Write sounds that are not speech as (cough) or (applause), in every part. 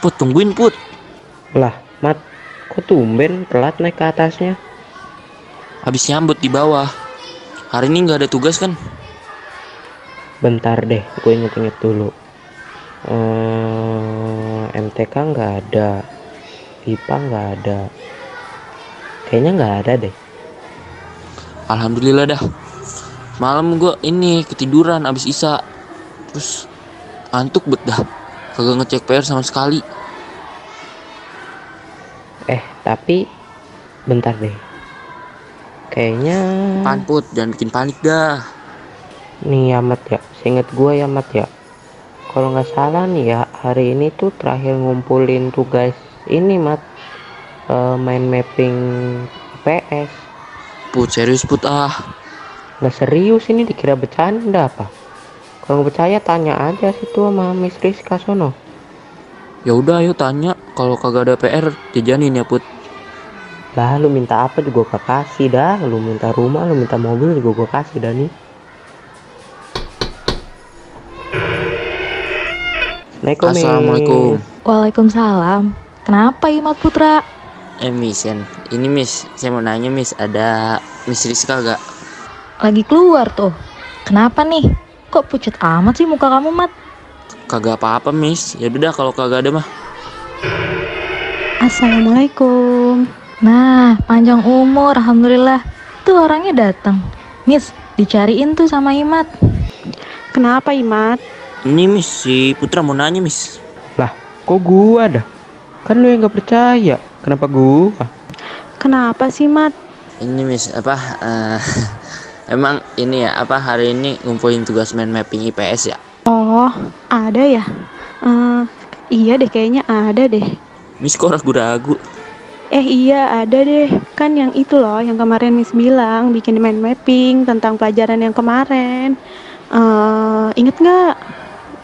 Put, tungguin Put. Lah, Mat, kok tumben telat naik ke atasnya? Habis nyambut di bawah. Hari ini nggak ada tugas kan? Bentar deh, gue inget-inget dulu. Eh, MTK nggak ada, IPA nggak ada. Kayaknya nggak ada deh. Alhamdulillah dah. Malam gua ini ketiduran abis isa. Terus antuk bet dah. Kagak ngecek PR sama sekali. Eh, tapi bentar deh. Kayaknya Pan Put, jangan bikin panik dah. nih Amat ya, seinget gue ya Mat ya. Kalau nggak salah nih ya, hari ini tuh terakhir ngumpulin tugas ini Mat. Eh, main mapping PS. Put, serius Put ah. Nggak serius ini dikira bercanda apa? Kalau nggak percaya tanya aja situ sama Miss Rizka sono. Ya udah ayo tanya kalau kagak ada PR jajanin ya Put. Lah lu minta apa juga gua kasih dah. Lu minta rumah, lu minta mobil juga gua kasih dah nih. Assalamualaikum. Waalaikumsalam. Kenapa Imat Putra? Eh Miss, ini Miss, saya mau nanya Miss, ada Miss Rizka gak? Lagi keluar tuh. Kenapa nih? Kok pucat amat sih muka kamu, Mat? Kagak apa-apa Miss, ya udah kalau kagak ada mah. Assalamualaikum. Nah, panjang umur, alhamdulillah. Tuh orangnya datang. Miss, dicariin tuh sama Imat. Kenapa Imat? Ini Miss, si Putra mau nanya Miss. Lah, kok gua dah? Kan lu yang nggak percaya. Kenapa gua? Kenapa sih Mat? Ini Miss, apa? eh, (laughs) emang ini ya, apa hari ini ngumpulin tugas main mapping IPS ya? Oh, ada ya? Eh, iya deh kayaknya ada deh. Miss kok ragu-ragu? Eh iya ada deh. Kan yang itu loh yang kemarin Miss bilang bikin mind mapping tentang pelajaran yang kemarin. Eh, inget nggak?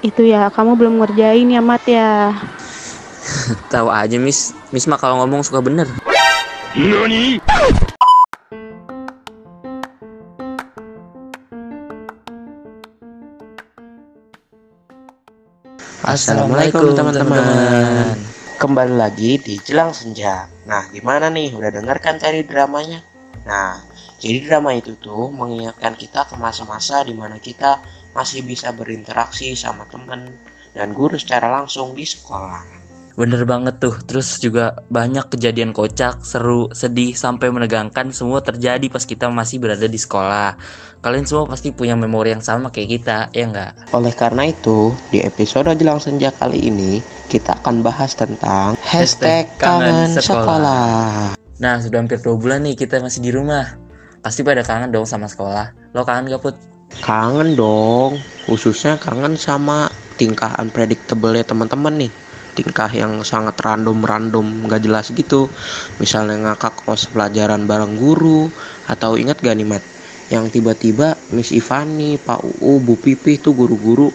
Itu ya kamu belum ngerjain ya Mat ya. (laughs) Tahu aja Miss, Miss mah kalau ngomong suka bener. Assalamualaikum teman-teman. Kembali lagi di Jelang Senja. Nah, gimana nih? Udah denger kan tadi dramanya? Nah, jadi drama itu tuh mengingatkan kita ke masa-masa di mana kita masih bisa berinteraksi sama temen dan guru secara langsung di sekolah. Bener banget tuh. Terus juga banyak kejadian kocak, seru, sedih, sampai menegangkan semua terjadi pas kita masih berada di sekolah. Kalian semua pasti punya memori yang sama kayak kita, ya nggak? Oleh karena itu, di episode Jelang Senja kali ini, kita akan bahas tentang hashtag kangen sekolah. Nah, sudah hampir dua bulan nih kita masih di rumah. Pasti pada kangen dong sama sekolah. Lo kangen gak, Put? Kangen dong, khususnya kangen sama tingkah unpredictable ya teman-teman nih. Tingkah yang sangat random-random nggak jelas gitu. Misalnya ngakak pas pelajaran bareng guru atau ingat gak nih Mat? Yang tiba-tiba Miss Ivani, Pak UU, Bu Pipih tuh guru-guru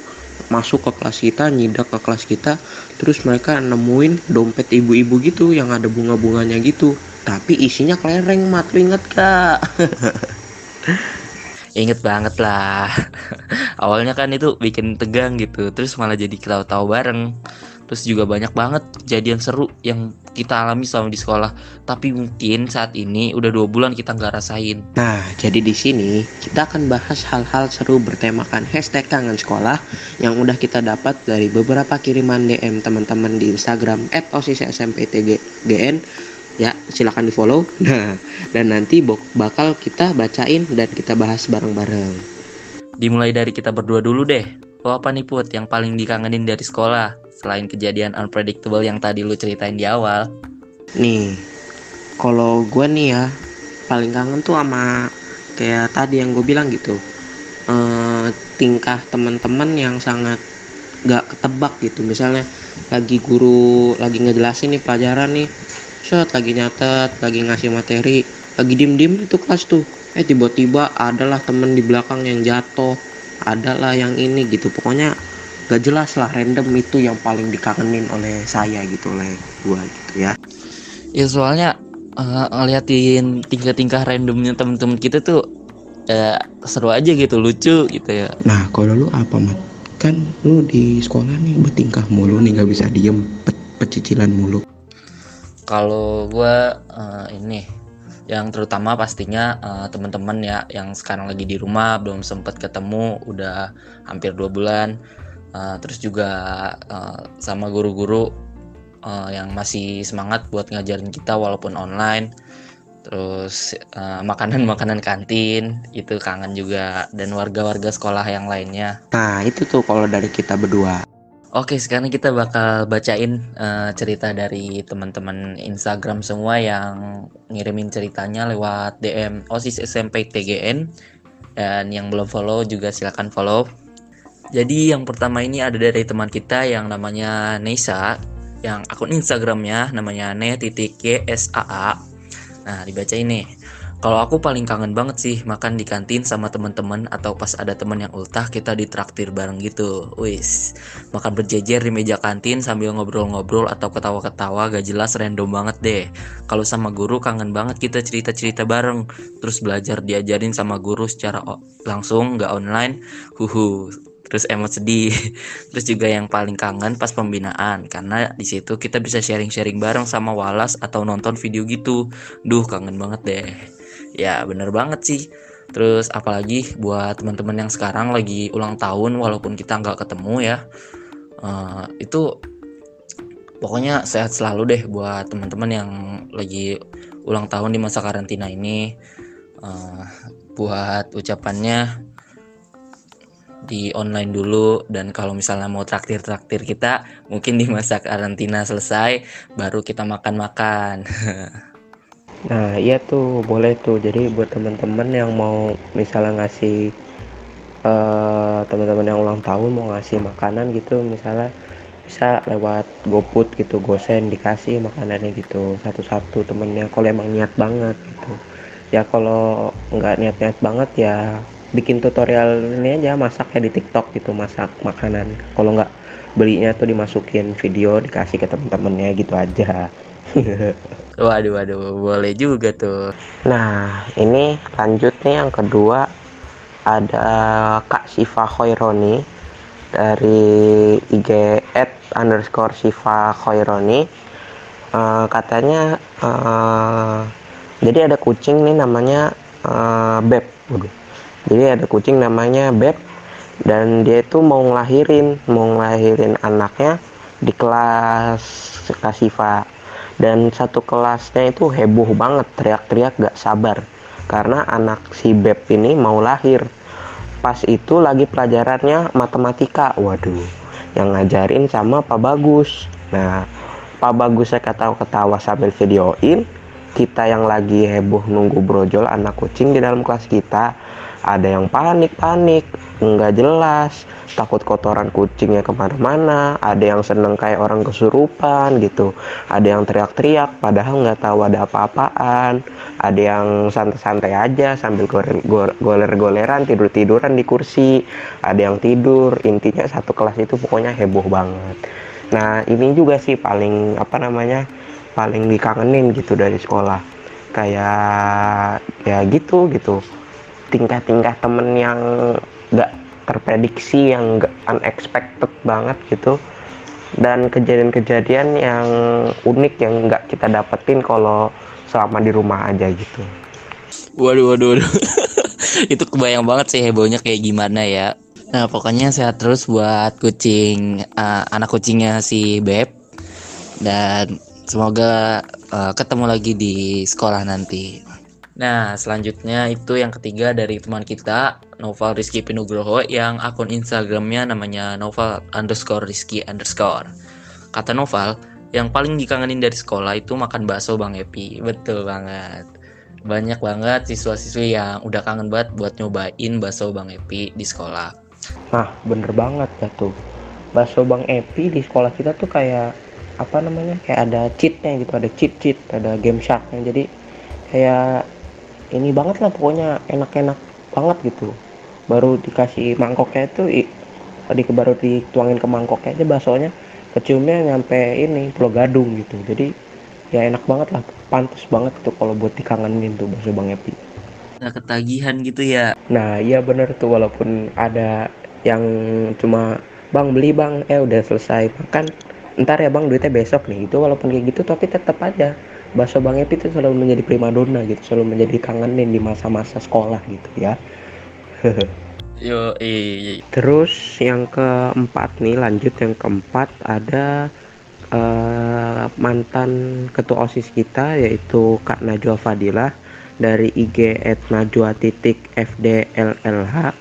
masuk ke kelas kita, nyidak ke kelas kita, terus mereka nemuin dompet ibu-ibu gitu yang ada bunga-bunganya gitu. Tapi isinya kelereng, Mat. Lu inget gak? (laughs) Ingat banget lah. (laughs) Awalnya kan itu bikin tegang gitu, terus malah jadi ketawa-tawa bareng. Terus juga banyak banget kejadian seru yang kita alami selama di sekolah. Tapi mungkin saat ini udah dua bulan kita nggak rasain. Nah, jadi di sini kita akan bahas hal-hal seru bertemakan hashtag kangen sekolah yang udah kita dapat dari beberapa kiriman DM teman-teman di Instagram @osissmptgn. Ya, silakan di follow. Nah, dan nanti bakal kita bacain dan kita bahas bareng-bareng. Dimulai dari kita berdua dulu deh. Lo apa nih Put yang paling dikangenin dari sekolah? Selain kejadian unpredictable yang tadi lu ceritain di awal. Nih, kalau gue nih ya paling kangen tuh sama kayak tadi yang gue bilang gitu. Eh, tingkah teman-teman yang sangat gak ketebak gitu. Misalnya lagi guru lagi ngejelasin nih pelajaran nih, set lagi nyatet, lagi ngasih materi, lagi diem-diem itu kelas tuh. Eh tiba-tiba adalah temen di belakang yang jatuh, adalah yang ini gitu. Pokoknya gak jelas lah random itu yang paling dikangenin oleh saya gitu oleh gua gitu ya. Ya soalnya eh, ngeliatin tingkah-tingkah randomnya temen-temen kita tuh eh, seru aja gitu, lucu gitu ya. Nah, kalau lu apa, Mat? Kan lu di sekolah nih bertingkah mulu nih nggak bisa diem. Bet- pecicilan mulu Kalau gua eh, ini yang terutama pastinya eh, teman-teman ya yang sekarang lagi di rumah belum sempat ketemu udah hampir dua bulan Eh, terus juga eh, sama guru-guru eh, yang masih semangat buat ngajarin kita walaupun online. Terus eh, makanan-makanan kantin itu kangen juga. Dan warga-warga sekolah yang lainnya. Nah itu tuh kalau dari kita berdua. Oke, sekarang kita bakal bacain eh, cerita dari teman-teman Instagram semua yang ngirimin ceritanya lewat DM OSIS SMP TGN dan yang belum follow juga silakan follow. Jadi yang pertama ini ada dari teman kita yang namanya Nesa yang akun Instagramnya namanya ne.gsaa. Nah, dibaca ini. Kalau aku paling kangen banget sih makan di kantin sama teman-teman atau pas ada teman yang ultah kita ditraktir bareng gitu. Wis, makan berjejer di meja kantin sambil ngobrol-ngobrol atau ketawa-ketawa gak jelas random banget deh. Kalau sama guru kangen banget kita cerita-cerita bareng, terus belajar diajarin sama guru secara langsung gak online. Huhu. Terus emot sedih. (laughs) Terus juga yang paling kangen pas pembinaan karena di situ kita bisa sharing-sharing bareng sama Walas atau nonton video gitu. Duh, kangen banget deh. Ya bener banget sih. Terus apalagi buat teman-teman yang sekarang lagi ulang tahun walaupun kita nggak ketemu ya. eh, itu pokoknya sehat selalu deh buat teman-teman yang lagi ulang tahun di masa karantina ini. Eh, buat ucapannya di online dulu dan kalau misalnya mau traktir-traktir kita mungkin di masa karantina selesai baru kita makan-makan. (laughs) Nah, iya tuh, boleh tuh. Jadi buat teman-teman yang mau misalnya ngasih eh teman-teman yang ulang tahun mau ngasih makanan gitu, misalnya bisa lewat GoFood gitu, GoSend dikasih makanannya gitu satu-satu temennya kalau emang niat banget gitu. Ya kalau nggak niat-niat banget ya bikin tutorial ini aja masaknya di TikTok gitu, masak makanan. Kalau nggak belinya tuh dimasukin video dikasih ke temen-temennya gitu aja. (laughs) Waduh waduh boleh juga tuh. Nah, ini lanjut nih yang kedua ada Kak Siva Khaironi dari IG at underscore Siva Khaironi Eh, katanya eh, jadi ada kucing nih namanya eh, Beb Waduh. Jadi ada kucing namanya Beb. Dan dia itu mau ngelahirin mau ngelahirin anaknya di kelas Kak Siva dan satu kelasnya itu heboh banget teriak-teriak gak sabar. Karena anak si Beb ini mau lahir. Pas itu lagi pelajarannya matematika. Waduh yang ngajarin sama Pak Bagus. Nah Pak Bagus saya ketawa-ketawa sambil videoin. Kita yang lagi heboh nunggu brojol anak kucing di dalam kelas kita ada yang panik-panik nggak jelas takut kotoran kucingnya ke mana-mana ada yang seneng kayak orang kesurupan gitu. Ada yang teriak-teriak padahal nggak tahu ada apa-apaan. Ada yang santai-santai aja sambil goler- go- goler-goleran tidur-tiduran di kursi. Ada yang tidur intinya satu kelas itu pokoknya heboh banget. Nah ini juga sih paling apa namanya paling dikangenin gitu dari sekolah. Kayak ya gitu gitu tingkah-tingkah temen yang nggak terprediksi yang nggak unexpected banget gitu dan kejadian-kejadian yang unik yang nggak kita dapetin kalau selama di rumah aja gitu Waduh waduh waduh. (laughs) Itu kebayang banget sih hebohnya kayak gimana ya. Nah, pokoknya sehat terus buat kucing eh, anak kucingnya si Beb. Dan semoga eh, ketemu lagi di sekolah nanti. Nah, selanjutnya itu yang ketiga dari teman kita, Noval Rizky Pinugroho, yang akun Instagramnya namanya Noval underscore Rizky underscore. Kata Noval, yang paling dikangenin dari sekolah itu makan bakso Bang Epi. Betul banget. Banyak banget siswa-siswi yang udah kangen banget buat nyobain bakso Bang Epi di sekolah. Nah, bener banget ya tuh. Bakso Bang Epi di sekolah kita tuh kayak apa namanya? Kayak ada cheatnya gitu, ada cheat cheat, ada game sharknya. Jadi kayak ini banget lah pokoknya enak-enak banget gitu. Baru dikasih mangkoknya itu tadi baru dituangin ke mangkoknya aja baksonya keciumnya nyampe ini Pulau Gadung gitu. Jadi ya enak banget lah, pantas banget tuh kalau buat dikangenin tuh bakso Bang Epi. Nggak ketagihan gitu ya. Nah iya bener tuh walaupun ada yang cuma bang beli bang eh udah selesai makan ntar ya bang duitnya besok nih itu walaupun kayak gitu tapi tetap aja bakso bang Epi itu selalu menjadi primadona gitu selalu menjadi kangenin di masa-masa sekolah gitu ya (laughs) Yo, iya. Terus yang keempat nih lanjut yang keempat ada uh, mantan ketua osis kita yaitu Kak Najwa Fadilah dari IG at Najwa titik FDLLH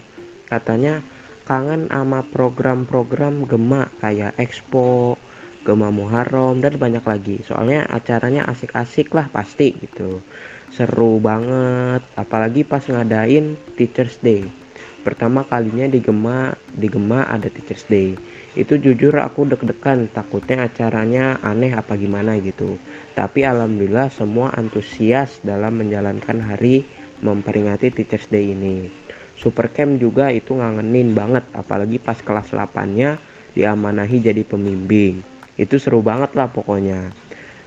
katanya kangen sama program-program Gema kayak Expo, Gema Muharram dan banyak lagi. Soalnya acaranya asik-asik lah pasti gitu. Seru banget apalagi pas ngadain Teachers Day. Pertama kalinya di Gema di Gema ada Teachers Day. Itu jujur aku deg-degan takutnya acaranya aneh apa gimana gitu. Tapi alhamdulillah semua antusias dalam menjalankan hari memperingati Teachers Day ini. Super Camp juga itu ngangenin banget apalagi pas kelas 8 nya diamanahi jadi pembimbing itu seru banget lah pokoknya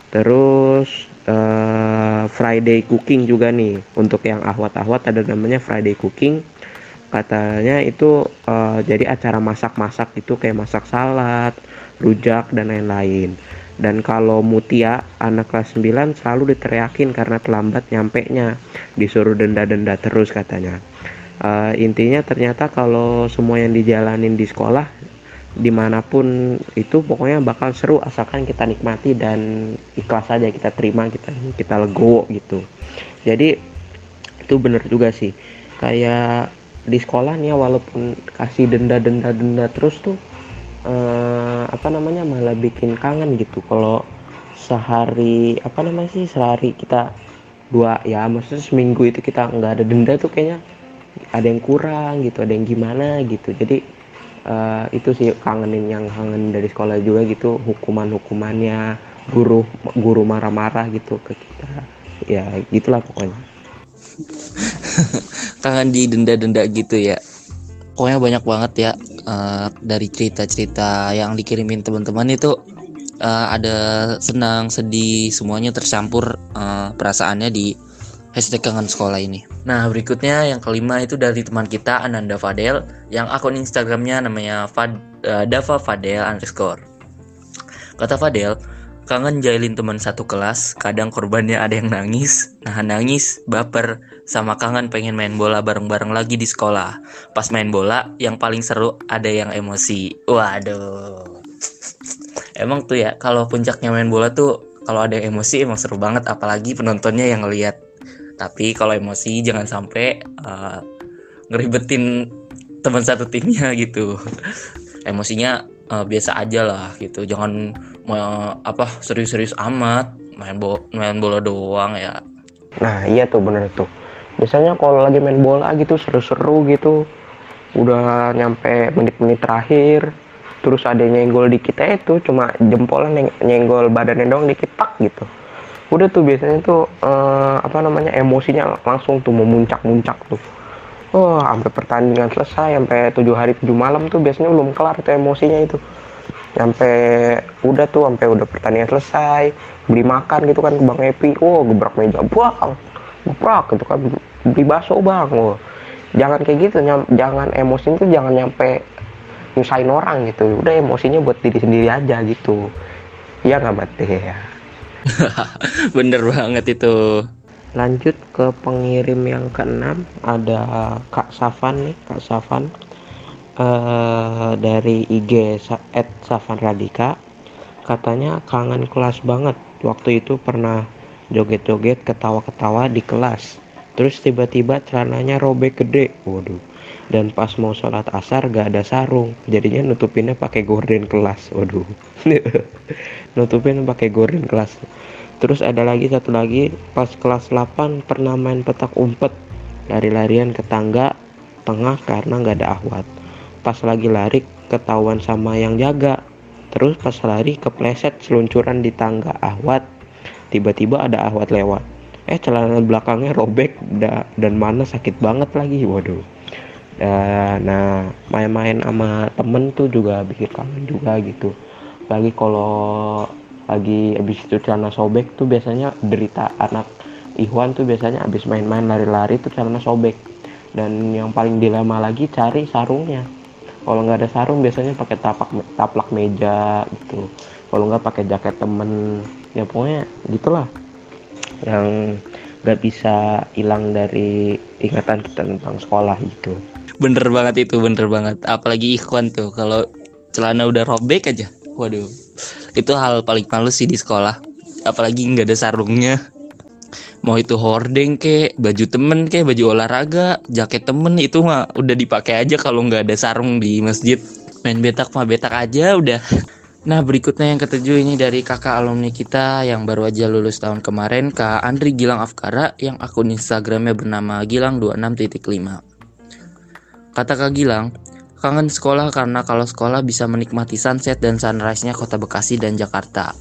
terus uh, Friday Cooking juga nih untuk yang ahwat-ahwat ada namanya Friday Cooking katanya itu uh, jadi acara masak-masak itu kayak masak salad, rujak dan lain-lain. Dan kalau Mutia anak kelas 9 selalu diteriakin karena terlambat nyampe nya, disuruh denda-denda terus katanya. Uh, intinya ternyata kalau semua yang dijalanin di sekolah di mana pun itu pokoknya bakal seru asalkan kita nikmati dan ikhlas aja kita terima kita kita legowo gitu. Jadi itu bener juga sih. Kayak di sekolah nih ya walaupun kasih denda-denda denda terus tuh eh, apa namanya malah bikin kangen gitu. Kalau sehari apa namanya sih sehari kita dua ya maksudnya seminggu itu kita nggak ada denda tuh kayaknya ada yang kurang gitu ada yang gimana gitu. Jadi uh, itu sih kangenin yang kangen dari sekolah juga gitu hukuman hukumannya guru guru marah-marah gitu ke kita. Ya gitulah pokoknya. (laughs) Kangen di denda-denda gitu ya. Pokoknya banyak banget ya uh, dari cerita-cerita yang dikirimin teman-teman itu uh, ada senang sedih semuanya tercampur uh, perasaannya di hashtag kangen sekolah ini nah berikutnya yang kelima itu dari teman kita Ananda Fadel yang akun Instagramnya namanya Fad, uh, Dava Fadel underscore kata Fadel Kangen jailin teman satu kelas, kadang korbannya ada yang nangis, nah nangis, baper, sama kangen pengen main bola bareng-bareng lagi di sekolah. Pas main bola, yang paling seru ada yang emosi. Waduh. Emang tuh ya, kalau puncaknya main bola tuh, kalau ada emosi emang seru banget, apalagi penontonnya yang ngeliat. Tapi kalau emosi jangan sampai uh, ngeribetin teman satu timnya (laughs) gitu. Emosinya uh, biasa aja lah gitu. Jangan mau apa serius-serius amat. Main bola main bola doang ya. Nah iya tuh bener tuh. Biasanya kalau lagi main bola gitu seru-seru gitu. Udah nyampe menit-menit terakhir terus ada yang nyenggol di kita itu cuma jempolnya neng nyenggol badannya dong dikit tak gitu udah tuh biasanya tuh uh, apa namanya emosinya langsung tuh memuncak-muncak tuh. Oh sampai pertandingan selesai sampai tujuh hari tujuh malam tuh biasanya belum kelar tuh emosinya itu. Sampai udah tuh sampai udah pertandingan selesai beli makan gitu kan ke bang Epi. Oh gebrak meja bang gebrak gitu kan beli bakso bang. Oh jangan kayak gitu nyam, jangan emosi itu jangan nyampe nyusahin orang gitu. Udah emosinya buat diri sendiri aja gitu. Ya nggak mati ya (laughs) bener banget itu. Lanjut ke pengirim yang keenam. Ada Kak Safan nih Kak Safan. Uh, dari IG at Safan Radika katanya kangen kelas banget. Waktu itu pernah joget-joget ketawa-ketawa di kelas. Terus tiba-tiba celananya robek gede. Waduh dan pas mau sholat asar gak ada sarung. Jadinya nutupinnya pakai gorden kelas. Waduh. (laughs) Nutupin pakai gorden kelas. Terus ada lagi satu lagi. Pas kelas 8 pernah main petak umpet. Lari-larian ke tangga tengah karena nggak ada ahwat. Pas lagi lari ketahuan sama yang jaga. Terus pas lari kepleset seluncuran di tangga. Ahwat. Tiba-tiba ada ahwat lewat. Eh celana belakangnya robek dan mana sakit banget lagi. Waduh nah main-main sama temen tuh juga bikin kangen juga gitu. Lagi kalau lagi habis itu celana sobek tuh biasanya derita anak Ikhwan tuh biasanya habis main-main lari-lari tuh celana sobek. Dan yang paling dilema lagi cari sarungnya. Kalau nggak ada sarung biasanya pakai tapak taplak meja gitu. Kalau nggak pakai jaket temen. Ya pokoknya gitulah. Yang nggak bisa hilang dari ingatan kita tentang sekolah gitu bener banget itu bener banget. Apalagi ikhwan tuh kalau celana udah robek aja. Waduh itu hal paling males sih di sekolah. Apalagi nggak ada sarungnya. Mau itu hordeng ke baju temen ke baju olahraga jaket temen itu mah udah dipakai aja kalau nggak ada sarung di masjid. Main betak mah betak aja udah. Nah berikutnya yang ketujuh ini dari kakak alumni kita yang baru aja lulus tahun kemarin Kak Andri Gilang Afkara yang akun Instagramnya bernama Gilang26.5 Kata Kak Gilang, kangen sekolah karena kalau sekolah bisa menikmati sunset dan sunrise-nya kota Bekasi dan Jakarta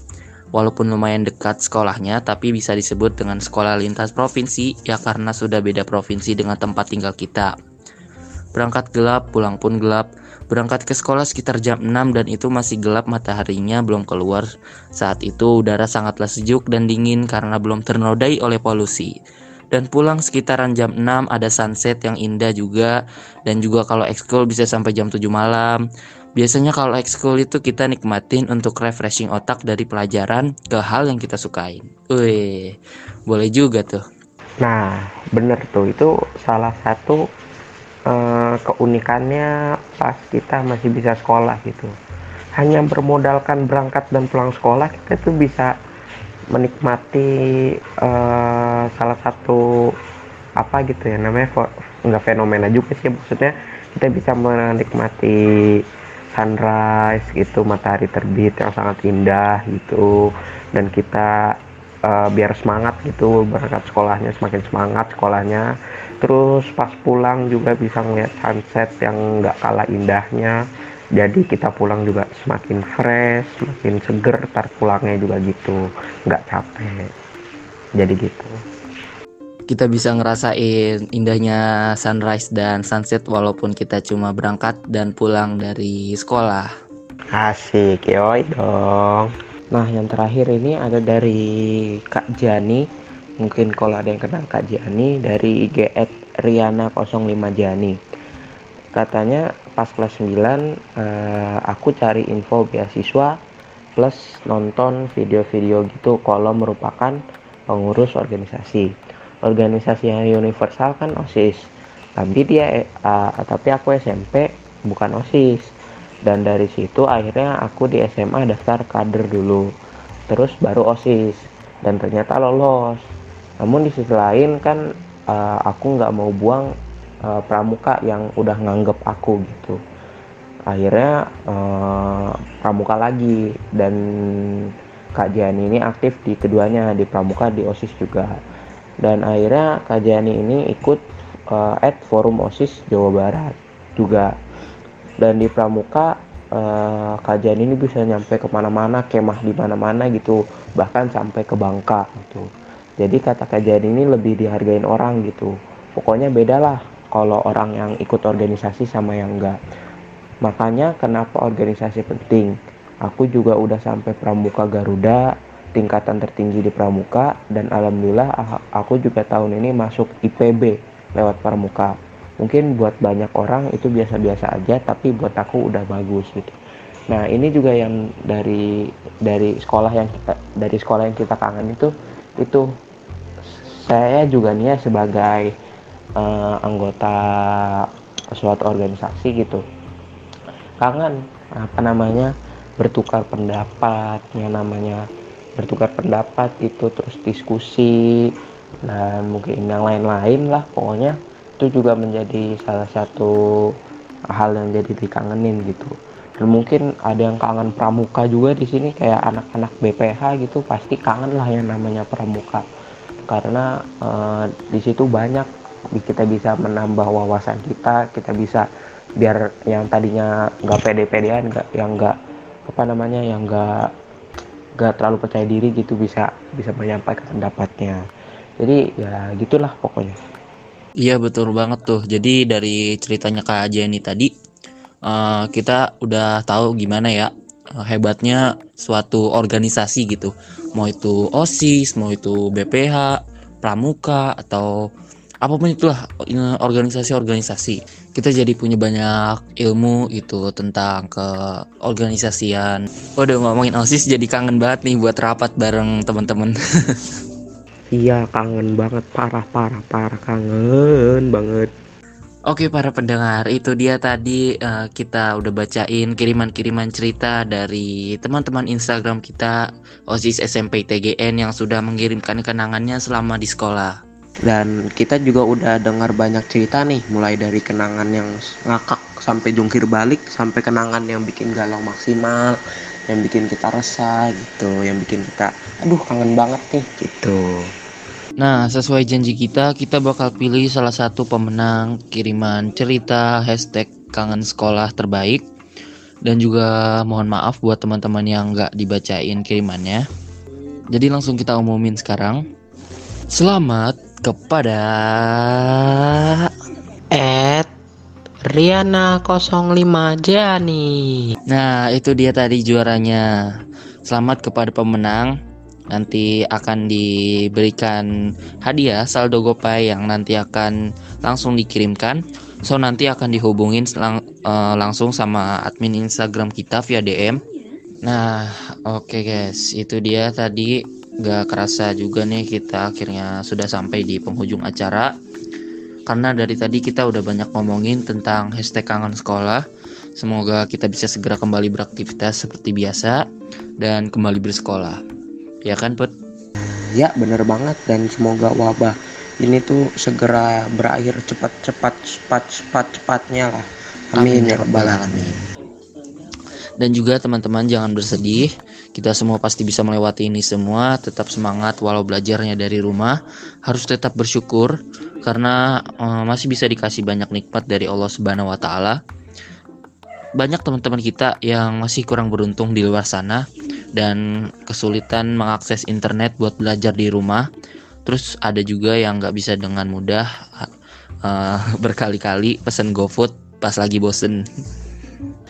Walaupun lumayan dekat sekolahnya tapi bisa disebut dengan sekolah lintas provinsi ya karena sudah beda provinsi dengan tempat tinggal kita Berangkat gelap, pulang pun gelap Berangkat ke sekolah sekitar jam 6 dan itu masih gelap mataharinya belum keluar. Saat itu udara sangatlah sejuk dan dingin karena belum ternodai oleh polusi. Dan pulang sekitaran jam 6 ada sunset yang indah juga dan juga kalau ekskul bisa sampai jam 7 malam. Biasanya kalau ekskul itu kita nikmatin untuk refreshing otak dari pelajaran ke hal yang kita sukain. Wih, boleh juga tuh. Nah, bener tuh itu salah satu uh, keunikannya pas kita masih bisa sekolah gitu hanya bermodalkan berangkat dan pulang sekolah kita tuh bisa menikmati uh, salah satu apa gitu ya namanya nggak fenomena juga sih maksudnya kita bisa menikmati sunrise gitu matahari terbit yang sangat indah gitu dan kita uh, biar semangat gitu berangkat sekolahnya semakin semangat sekolahnya. Terus pas pulang juga bisa ngeliat sunset yang nggak kalah indahnya. Jadi kita pulang juga semakin fresh semakin seger tar pulangnya juga gitu nggak capek. Jadi gitu kita bisa ngerasain indahnya sunrise dan sunset walaupun kita cuma berangkat dan pulang dari sekolah. Asik yoi dong. Nah yang terakhir ini ada dari Kak Jani. Mungkin kalau ada yang kenal Kak Jani dari IG Riana 05 Jani. Katanya pas kelas 9 uh, eh, aku cari info beasiswa plus nonton video-video gitu. Kalau merupakan pengurus organisasi organisasi yang universal kan OSIS. Tapi dia uh, tapi aku SMP bukan OSIS. Dan dari situ akhirnya aku di SMA daftar kader dulu. Terus baru OSIS. Dan ternyata lolos. Namun di sisi lain kan uh, aku nggak mau buang uh, pramuka yang udah nganggep aku gitu. Akhirnya uh, pramuka lagi. Dan Kak Jani ini aktif di keduanya di pramuka di osis juga dan akhirnya Kak Jani ini ikut uh, at forum osis Jawa Barat juga. Dan di pramuka uh, Kak Jani ini bisa nyampe ke mana-mana kemah di mana-mana gitu. Bahkan sampai ke Bangka gitu. Jadi kata kejadian ini lebih dihargain orang gitu. Pokoknya beda lah kalau orang yang ikut organisasi sama yang enggak. Makanya kenapa organisasi penting? Aku juga udah sampai pramuka Garuda tingkatan tertinggi di pramuka dan alhamdulillah ah, aku juga tahun ini masuk IPB lewat pramuka. Mungkin buat banyak orang itu biasa-biasa aja tapi buat aku udah bagus gitu. Nah ini juga yang dari dari sekolah yang kita dari sekolah yang kita kangen itu itu saya juga nih ya sebagai uh, anggota suatu organisasi gitu. Kangen apa namanya bertukar pendapat yang namanya bertukar pendapat itu terus diskusi dan mungkin yang lain-lain lah pokoknya itu juga menjadi salah satu hal yang jadi dikangenin gitu. Dan mungkin ada yang kangen pramuka juga di sini kayak anak-anak BPH gitu pasti kangen lah yang namanya pramuka. Karena uh, di situ banyak kita bisa menambah wawasan kita kita bisa biar yang tadinya nggak pede-pedean nggak yang nggak apa namanya yang nggak nggak terlalu percaya diri gitu bisa bisa menyampaikan pendapatnya. Jadi ya gitulah pokoknya. Iya betul banget tuh. Jadi dari ceritanya kak Jenny tadi uh, kita udah tahu gimana ya Eh, hebatnya suatu organisasi gitu. Mau itu osis mau itu BPH pramuka atau apa pun itulah organisasi-organisasi. Kita jadi punya banyak ilmu itu tentang ke organisasian. Udah ngomongin osis jadi kangen banget nih buat rapat bareng teman-teman. (laughs) Iya kangen banget. Parah parah parah. Kangen banget. Oke para pendengar, itu dia tadi uh, kita udah bacain kiriman-kiriman cerita dari teman-teman Instagram kita OSIS SMP TGN yang sudah mengirimkan kenangannya selama di sekolah. Dan kita juga udah dengar banyak cerita nih, mulai dari kenangan yang ngakak sampai jungkir balik, sampai kenangan yang bikin galau maksimal, yang bikin kita resah gitu, yang bikin kita, aduh kangen banget nih gitu. Nah, sesuai janji kita, kita bakal pilih salah satu pemenang kiriman cerita hashtag kangen sekolah terbaik. Dan juga mohon maaf buat teman-teman yang nggak dibacain kirimannya. Jadi langsung kita umumin sekarang. Selamat kepada Ed Riana 05 Jani. Nah, itu dia tadi juaranya. Selamat kepada pemenang nanti akan diberikan hadiah saldo GoPay yang nanti akan langsung dikirimkan. So nanti akan dihubungin lang uh, langsung sama admin Instagram kita via DM. Nah, oke okay guys, itu dia tadi gak kerasa juga nih kita akhirnya sudah sampai di penghujung acara. Karena dari tadi kita udah banyak ngomongin tentang hashtag kangen sekolah. Semoga kita bisa segera kembali beraktivitas seperti biasa dan kembali bersekolah. Ya kan Put? Ya bener banget dan semoga wabah ini tuh segera berakhir cepat-cepat cepat-cepat cepatnya lah. Amin, ya rabbal alamin. Dan juga teman-teman jangan bersedih. Kita semua pasti bisa melewati ini semua. Tetap semangat walau belajarnya dari rumah. Harus tetap bersyukur karena uh, masih bisa dikasih banyak nikmat dari Allah Subhanahu wa taala. Banyak teman-teman kita yang masih kurang beruntung di luar sana dan kesulitan mengakses internet buat belajar di rumah. Terus ada juga yang nggak bisa dengan mudah uh, (laughs) berkali-kali pesen GoFood pas lagi bosen.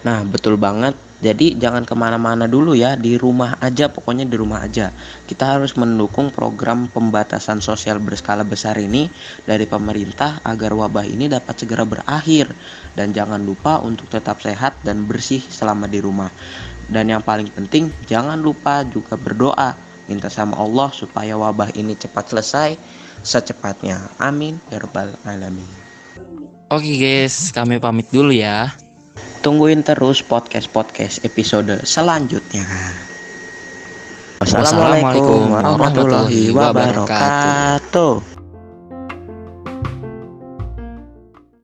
Nah betul banget. Jadi jangan ke mana-mana dulu ya. Di rumah aja pokoknya di rumah aja. Kita harus mendukung program pembatasan sosial berskala besar ini Dari pemerintah agar wabah ini dapat segera berakhir. Dan jangan lupa untuk tetap sehat dan bersih selama di rumah. Dan yang paling penting jangan lupa juga berdoa. Minta sama Allah supaya wabah ini cepat selesai secepatnya. Amin. Ya Rabbal Oke guys, kami pamit dulu ya. Tungguin terus podcast-podcast episode selanjutnya. Wassalamualaikum warahmatullahi wabarakatuh.